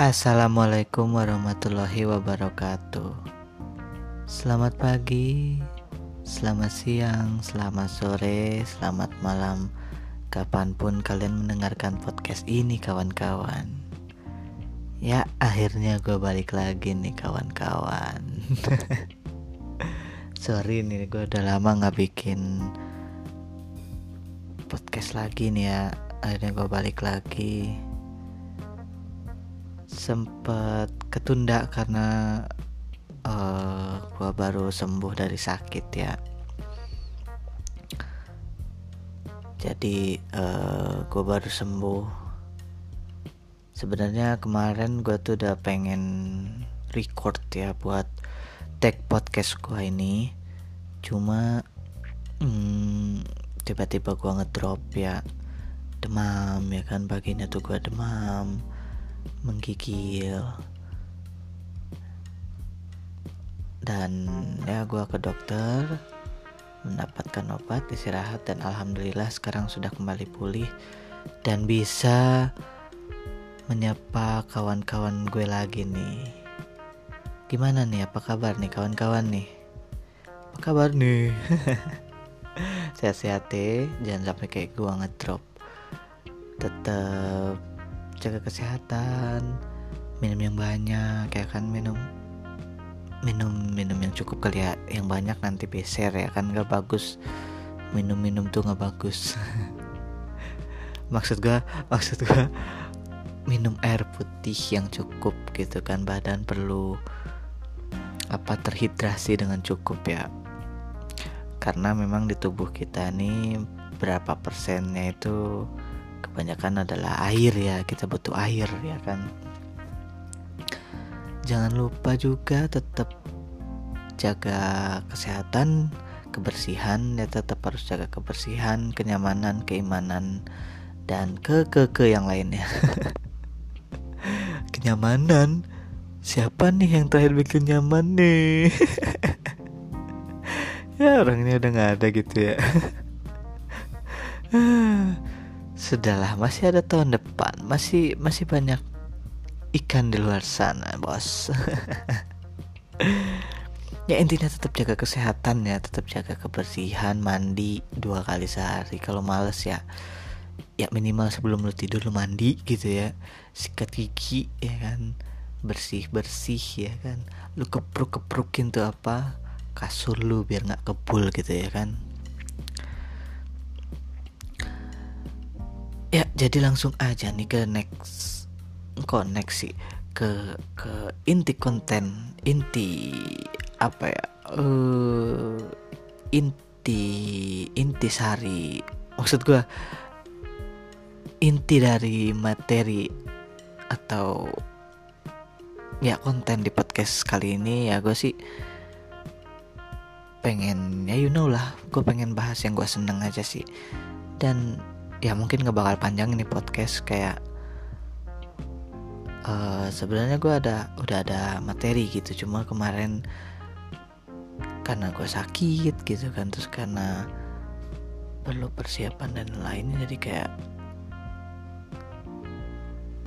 Assalamualaikum warahmatullahi wabarakatuh. Selamat pagi, selamat siang, selamat sore, selamat malam, kapan pun kalian mendengarkan podcast ini, kawan-kawan. Ya, akhirnya gue balik lagi nih, kawan-kawan. Sorry nih, gue udah lama nggak bikin podcast lagi nih ya. Akhirnya gue balik lagi sempet ketunda karena uh, gua baru sembuh dari sakit ya. Jadi uh, gua baru sembuh. Sebenarnya kemarin gua tuh udah pengen record ya buat tag podcast gua ini. Cuma hmm, tiba-tiba gua ngedrop ya. Demam ya kan paginya tuh gua demam menggigil. Dan ya gue ke dokter mendapatkan obat istirahat dan alhamdulillah sekarang sudah kembali pulih. Dan bisa menyapa kawan-kawan gue lagi nih. Gimana nih? Apa kabar nih kawan-kawan nih? Apa kabar nih? Sehat-sehat deh jangan sampai kayak gue ngedrop. Tetap jaga kesehatan minum yang banyak ya kan minum minum minum yang cukup kali ya yang banyak nanti beser ya kan gak bagus. Minum minum tuh gak bagus. Maksud gua maksud gua minum air putih yang cukup gitu kan badan perlu apa terhidrasi dengan cukup ya. Karena memang di tubuh kita nih berapa persennya itu kebanyakan adalah air ya kita butuh air ya kan? Jangan lupa juga tetap jaga kesehatan kebersihan ya tetap harus jaga kebersihan kenyamanan keimanan dan ke ke ke yang lainnya. Kenyamanan? Siapa nih yang terakhir bikin nyaman nih? Ya orangnya udah nggak ada gitu ya Sudahlah, masih ada tahun depan, masih masih banyak ikan di luar sana, bos. ya intinya tetap jaga kesehatan ya, tetap jaga kebersihan, mandi dua kali sehari. Kalau males ya, ya minimal sebelum lu tidur lu mandi gitu ya, sikat gigi ya kan, bersih bersih ya kan, lu kepruk keprukin tuh apa kasur lu biar nggak kebul gitu ya kan ya jadi langsung aja nih ke next sih? Ke ke inti konten inti apa ya? Uh, inti inti sari. Maksud gue inti dari materi atau ya konten di podcast kali ini ya gue sih pengen ya you know lah gue pengen bahas yang gue seneng aja sih. Dan ya mungkin nggak bakal panjang ini podcast kayak uh, sebenarnya gue ada udah ada materi gitu. Cuma kemarin karena gue sakit gitu kan terus karena perlu persiapan dan lainnya jadi kayak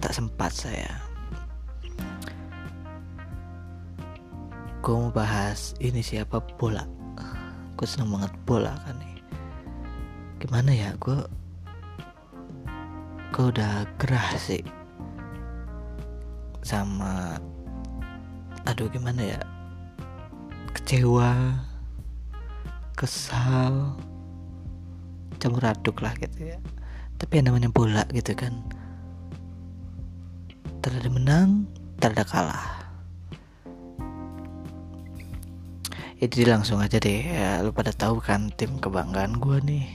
tak sempat saya. Gue mau bahas ini siapa bola. Gue seneng banget bola kan nih. Gimana ya gue gue udah gerah sih? Sama aduh gimana ya? Kecewa kesal campur aduk lah gitu ya. Tapi yang namanya bola gitu kan terada menang terada kalah. Jadi langsung aja deh ya lu pada tahu kan tim kebanggaan gue nih.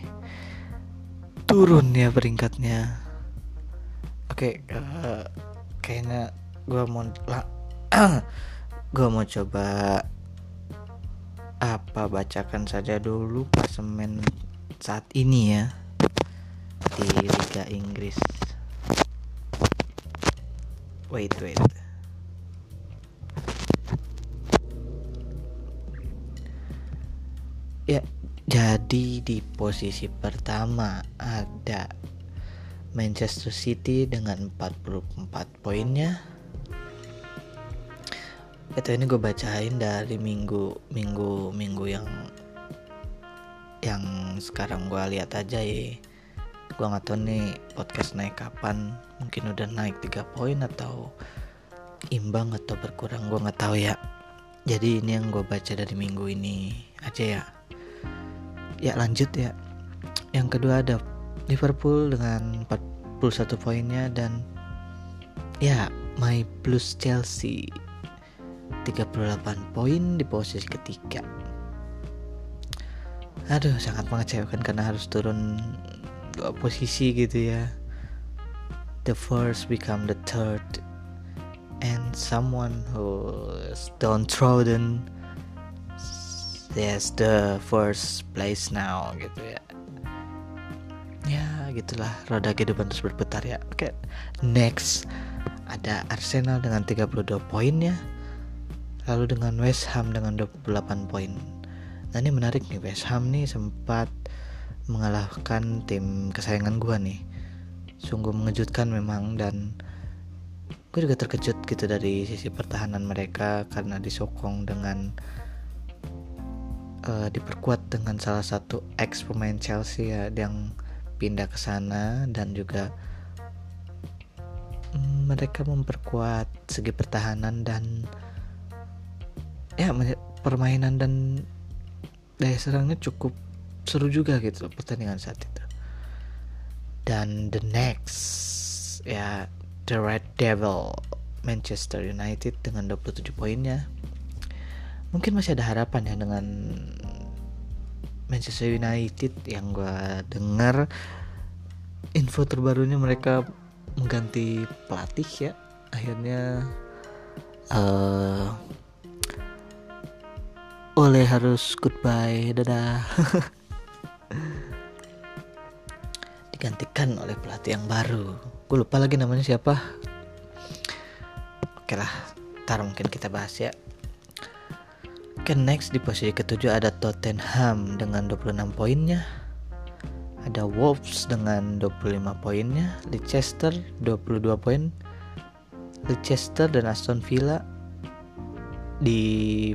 Turun ya peringkatnya Oke, okay, uh, eh, kayaknya gue mau lah, gue mau coba apa bacakan saja dulu klasemen saat ini ya di Liga Inggris. Wait, wait. Ya, jadi di posisi pertama ada Manchester City dengan 44 poinnya. Itu ini gue bacain dari minggu minggu minggu yang yang sekarang gue lihat aja ya. Gue nggak tahu nih podcast naik kapan. Mungkin udah naik tiga poin atau imbang atau berkurang gue nggak tahu ya. Jadi ini yang gue baca dari minggu ini aja ya. Ya lanjut ya. Yang kedua ada Liverpool dengan 41 poinnya dan ya my plus Chelsea 38 poin di posisi ketiga. Aduh sangat mengecewakan karena harus turun dua posisi gitu ya. The first become the third and someone who is downtrodden yes the first place now gitu ya gitulah roda kehidupan terus berputar ya. Oke next. Ada Arsenal dengan 32 poin ya. Lalu dengan West Ham dengan 28 poin. Nah ini menarik nih West Ham nih sempat mengalahkan tim kesayangan gue nih. Sungguh mengejutkan memang dan gue juga terkejut gitu dari sisi pertahanan mereka karena disokong dengan uh, diperkuat dengan salah satu ex pemain Chelsea ya yang pindah ke sana dan juga mm, mereka memperkuat segi pertahanan dan ya permainan dan daya serangnya cukup seru juga gitu pertandingan saat itu. Dan the next ya the Red Devil Manchester United dengan 27 poinnya. Mungkin masih ada harapan ya dengan Manchester United yang gue dengar info terbarunya mereka mengganti pelatih ya. Akhirnya uh, oleh harus goodbye dadah. Digantikan oleh pelatih yang baru. Gue lupa lagi namanya siapa. Oke lah ntar mungkin kita bahas ya oke next di posisi ketujuh ada Tottenham dengan 26 poinnya. Ada Wolves dengan 25 poinnya. Leicester 22 poin. Leicester dan Aston Villa di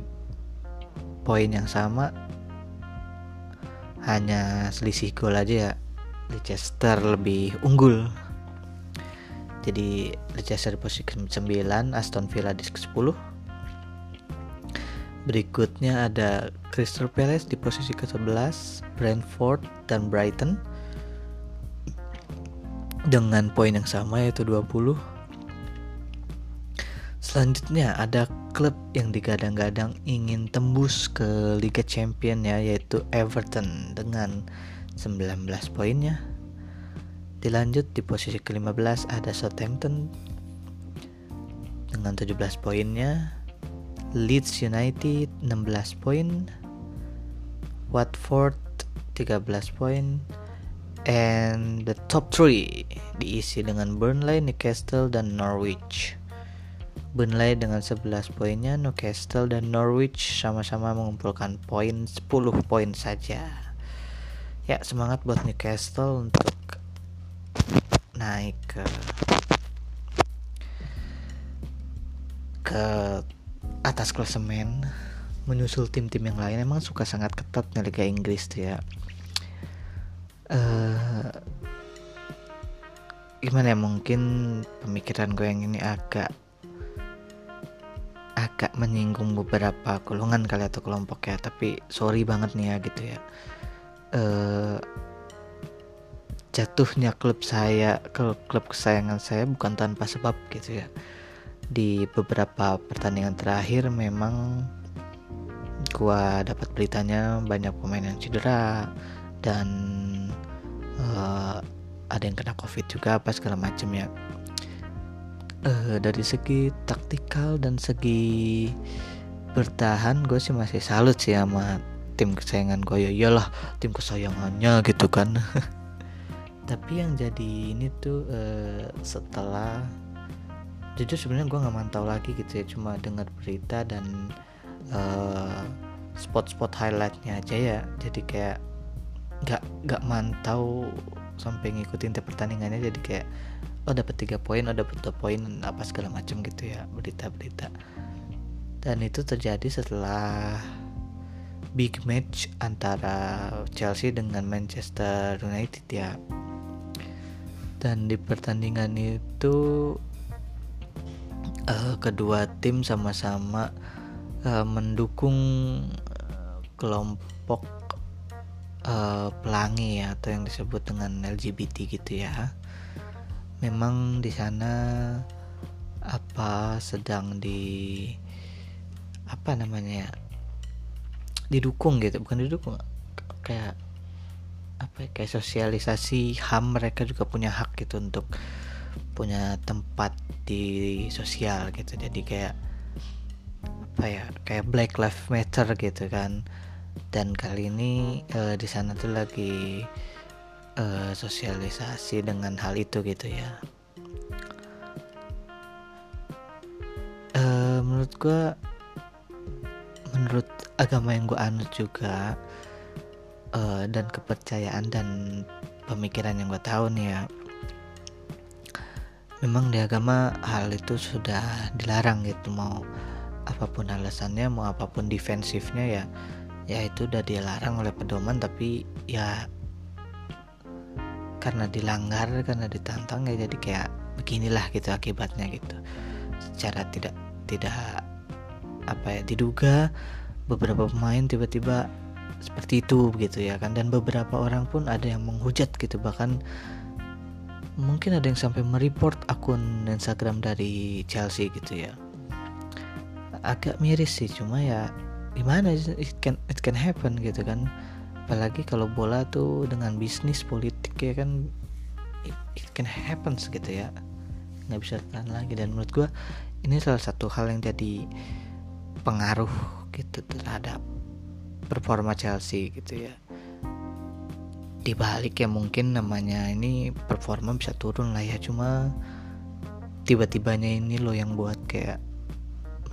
poin yang sama. Hanya selisih gol aja ya. Leicester lebih unggul. Jadi Leicester di posisi ke-9 Aston Villa di ke-10 berikutnya ada Crystal Palace di posisi ke-11 Brentford dan Brighton dengan poin yang sama yaitu 20 selanjutnya ada klub yang digadang-gadang ingin tembus ke Liga Champion ya yaitu Everton dengan 19 poinnya. Dilanjut di posisi ke-15 ada Southampton dengan 17 poinnya. Leeds United 16 poin. Watford 13 poin. And the top 3 diisi dengan Burnley, Newcastle, dan Norwich. Burnley dengan 11 poinnya, Newcastle dan Norwich sama-sama mengumpulkan poin 10 poin saja. Ya, semangat buat Newcastle untuk naik ke ke atas klasemen menyusul tim-tim yang lain emang suka sangat ketat nih Liga Inggris tuh ya. Uh, gimana ya mungkin pemikiran gue yang ini agak agak menyinggung beberapa golongan kali atau kelompok ya tapi sorry banget nih ya gitu ya uh, jatuhnya klub saya ke klub kesayangan saya bukan tanpa sebab gitu ya di beberapa pertandingan terakhir memang gua dapat beritanya banyak pemain yang cedera dan uh, ada yang kena covid juga apa segala macam ya. Uh, dari segi taktikal dan segi bertahan gue sih masih salut sih sama tim kesayangan gue ya iyalah tim kesayangannya gitu kan. Tapi yang jadi ini tuh uh, setelah jujur sebenarnya gue nggak mantau lagi gitu ya cuma dengar berita dan uh, spot-spot highlightnya aja ya. Jadi kayak nggak nggak mantau sampai ngikutin tiap pertandingannya. Jadi kayak oh dapat tiga poin oh dapat dua poin apa segala macam gitu ya berita-berita. Dan itu terjadi setelah big match antara Chelsea dengan Manchester United ya. Dan di pertandingan itu uh, kedua tim sama-sama uh, mendukung kelompok uh, pelangi ya atau yang disebut dengan LGBT gitu ya. Memang di sana apa sedang di apa namanya ya didukung gitu. Bukan didukung kayak apa ya, kayak sosialisasi ham mereka juga punya hak gitu untuk punya tempat di sosial gitu. Jadi kayak apa ya kayak Black Lives Matter gitu kan. Dan kali ini uh, di sana tuh lagi uh, sosialisasi dengan hal itu gitu ya. Uh, menurut gue menurut agama yang gue anut juga uh, dan kepercayaan dan pemikiran yang gue tahu nih ya memang di agama hal itu sudah dilarang gitu mau apa pun alasannya mau apa pun defensifnya ya ya itu udah dilarang oleh pedoman tapi ya karena dilanggar karena ditantang ya jadi kayak beginilah gitu akibatnya gitu. Secara tidak tidak apa ya diduga beberapa pemain tiba-tiba seperti itu begitu ya kan. Dan beberapa orang pun ada yang menghujat gitu bahkan mungkin ada yang sampai mereport akun Instagram dari Chelsea gitu ya. Agak miris sih cuma ya gimana it can it can happen gitu kan. Apalagi kalau bola tuh dengan bisnis politik ya kan it, it can happen gitu ya. Nggak bisa tahan lagi. Dan menurut gue ini salah satu hal yang jadi pengaruh gitu terhadap performa Chelsea gitu ya dibalik ya mungkin namanya ini performa bisa turun lah ya. Cuma tiba-tibanya ini loh yang buat kayak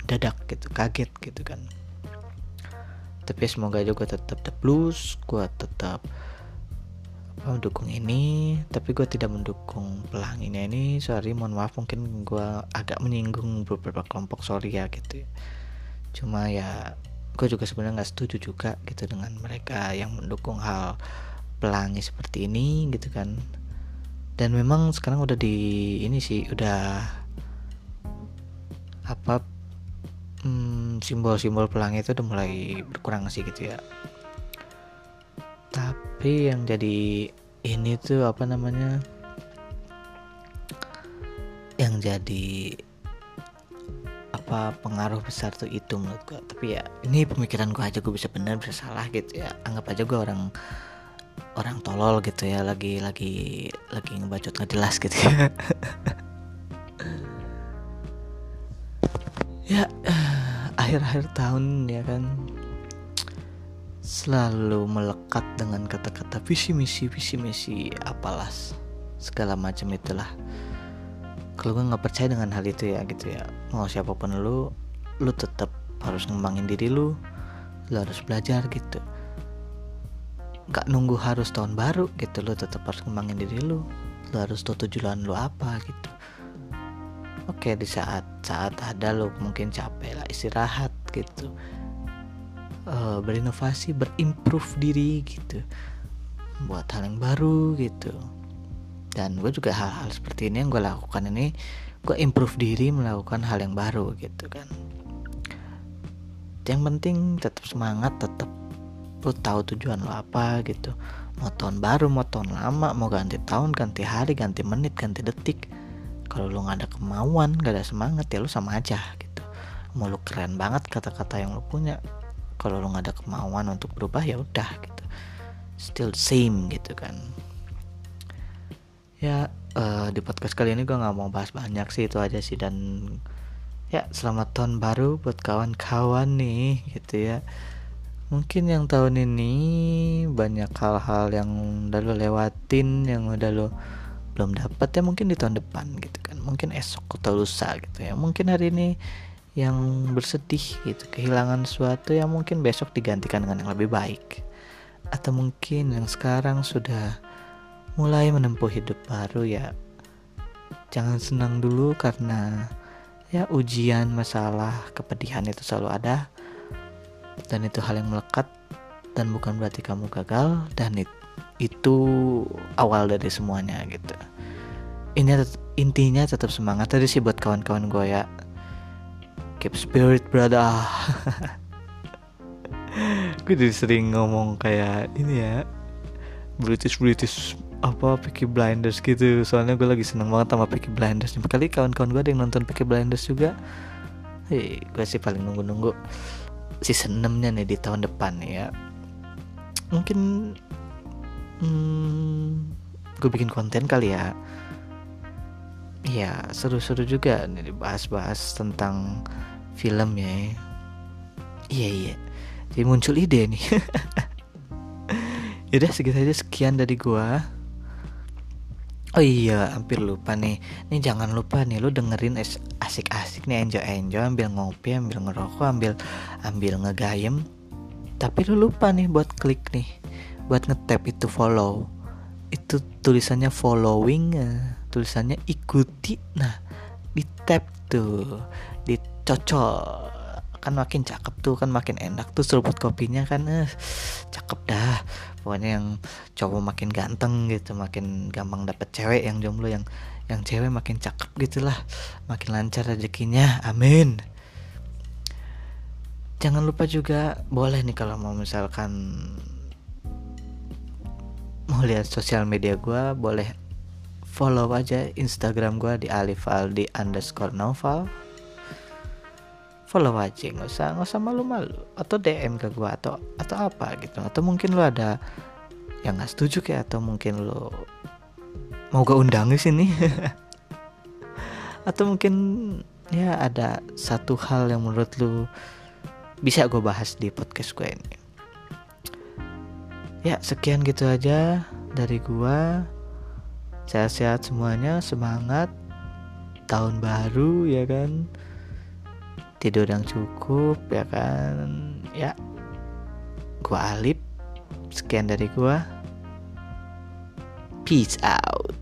dadak gitu kaget gitu kan. Tapi semoga juga tetap the blues gue tetap mendukung ini. Tapi gue tidak mendukung pelanginya ini. Sorry mohon maaf mungkin gue agak menyinggung beberapa kelompok sorry ya gitu ya. Cuma ya gue juga sebenarnya nggak setuju juga gitu dengan mereka yang mendukung hal pelangi seperti ini gitu kan. Dan memang sekarang udah di ini sih udah apa hmm, simbol-simbol pelangi itu udah mulai berkurang sih gitu ya. Tapi yang jadi ini tuh apa namanya yang jadi apa pengaruh besar tuh itu menurut gue tapi ya ini pemikiran gue aja gue bisa benar bisa salah gitu ya. Anggap aja gue orang orang tolol gitu ya lagi lagi lagi ngebacot nggak jelas gitu ya. Ya akhir-akhir tahun ya kan selalu melekat dengan kata-kata visi misi visi misi apalah segala macam itulah. Kalau gue nggak percaya dengan hal itu ya gitu ya. Mau siapa pun lu lu tetap harus ngembangin diri lu lu harus belajar gitu nggak nunggu harus tahun baru gitu lu tetap harus ngembangin diri lu lu harus tahu tujuan lu apa gitu. Oke di saat saat ada lu mungkin capek lah istirahat gitu. Uh, berinovasi berimprove diri gitu. Buat hal yang baru gitu. Dan gue juga hal-hal seperti ini yang gue lakukan ini gue improve diri melakukan hal yang baru gitu kan. Yang penting tetap semangat tetap lu tahu tujuan lo apa gitu. Mau tahun baru mau tahun lama mau ganti tahun ganti hari ganti menit ganti detik. Kalau lu nggak ada kemauan gak ada semangat ya lu sama aja gitu. Mau lu keren banget kata-kata yang lu punya. Kalau lu nggak ada kemauan untuk berubah ya udah gitu. Still same gitu kan. Ya uh, di podcast kali ini gue nggak mau bahas banyak sih itu aja sih. Dan ya selamat tahun baru buat kawan-kawan nih gitu ya mungkin yang tahun ini banyak hal-hal yang udah lo lewatin yang udah lo belum dapat ya mungkin di tahun depan gitu kan. Mungkin esok atau lusa gitu ya. Mungkin hari ini yang bersedih gitu kehilangan sesuatu yang mungkin besok digantikan dengan yang lebih baik. Atau mungkin yang sekarang sudah mulai menempuh hidup baru ya jangan senang dulu karena ya ujian masalah kepedihan itu selalu ada dan itu hal yang melekat dan bukan berarti kamu gagal. Dan it, itu awal dari semuanya gitu. Ini intinya tetap semangat tadi sih buat kawan-kawan gue ya. Keep spirit brother. Gue jadi sering ngomong kayak ini ya British British apa Peaky Blinders gitu. Soalnya gue lagi seneng banget sama Peaky Blinders. Kali kawan-kawan gue ada yang nonton Peaky Blinders juga. Hei gue sih paling nunggu-nunggu season 6 nya nih di tahun depan ya. Mungkin hmm, gue bikin konten kali ya. Ya seru-seru juga nih dibahas-bahas tentang film ya. Iya iya. Jadi muncul ide nih. Yaudah segitu aja. Sekian dari gua Oh iya, hampir lupa nih. Nih jangan lupa nih lu dengerin asik-asik nih enjoy-enjoy ambil ngopi, ambil ngerokok, ambil ambil ngegayem. Tapi lu lupa nih buat klik nih. Buat ngetap itu follow. Itu tulisannya following, uh, tulisannya ikuti. Nah, di tap tuh, dicocok kan makin cakep tuh kan makin enak tuh seruput kopinya kan eh, cakep dah pokoknya yang cowok makin ganteng gitu makin gampang dapet cewek yang jomblo yang yang cewek makin cakep gitulah makin lancar rezekinya amin. Jangan lupa juga boleh nih kalau mau misalkan mau lihat sosial media gue boleh follow aja instagram gue di alifaldi underscore novel follow aja nggak usah nggak usah malu-malu. Atau DM ke gue atau atau apa gitu. Atau mungkin lo ada yang nggak setuju kayak atau mungkin lo mau gue undang di sini. Atau mungkin ya ada satu hal yang menurut lo bisa gue bahas di podcast gue ini. Ya sekian gitu aja dari gue sehat-sehat semuanya semangat. Tahun baru ya kan tidur yang cukup ya kan? Ya. Gua Alip. Sekian dari gua. Peace out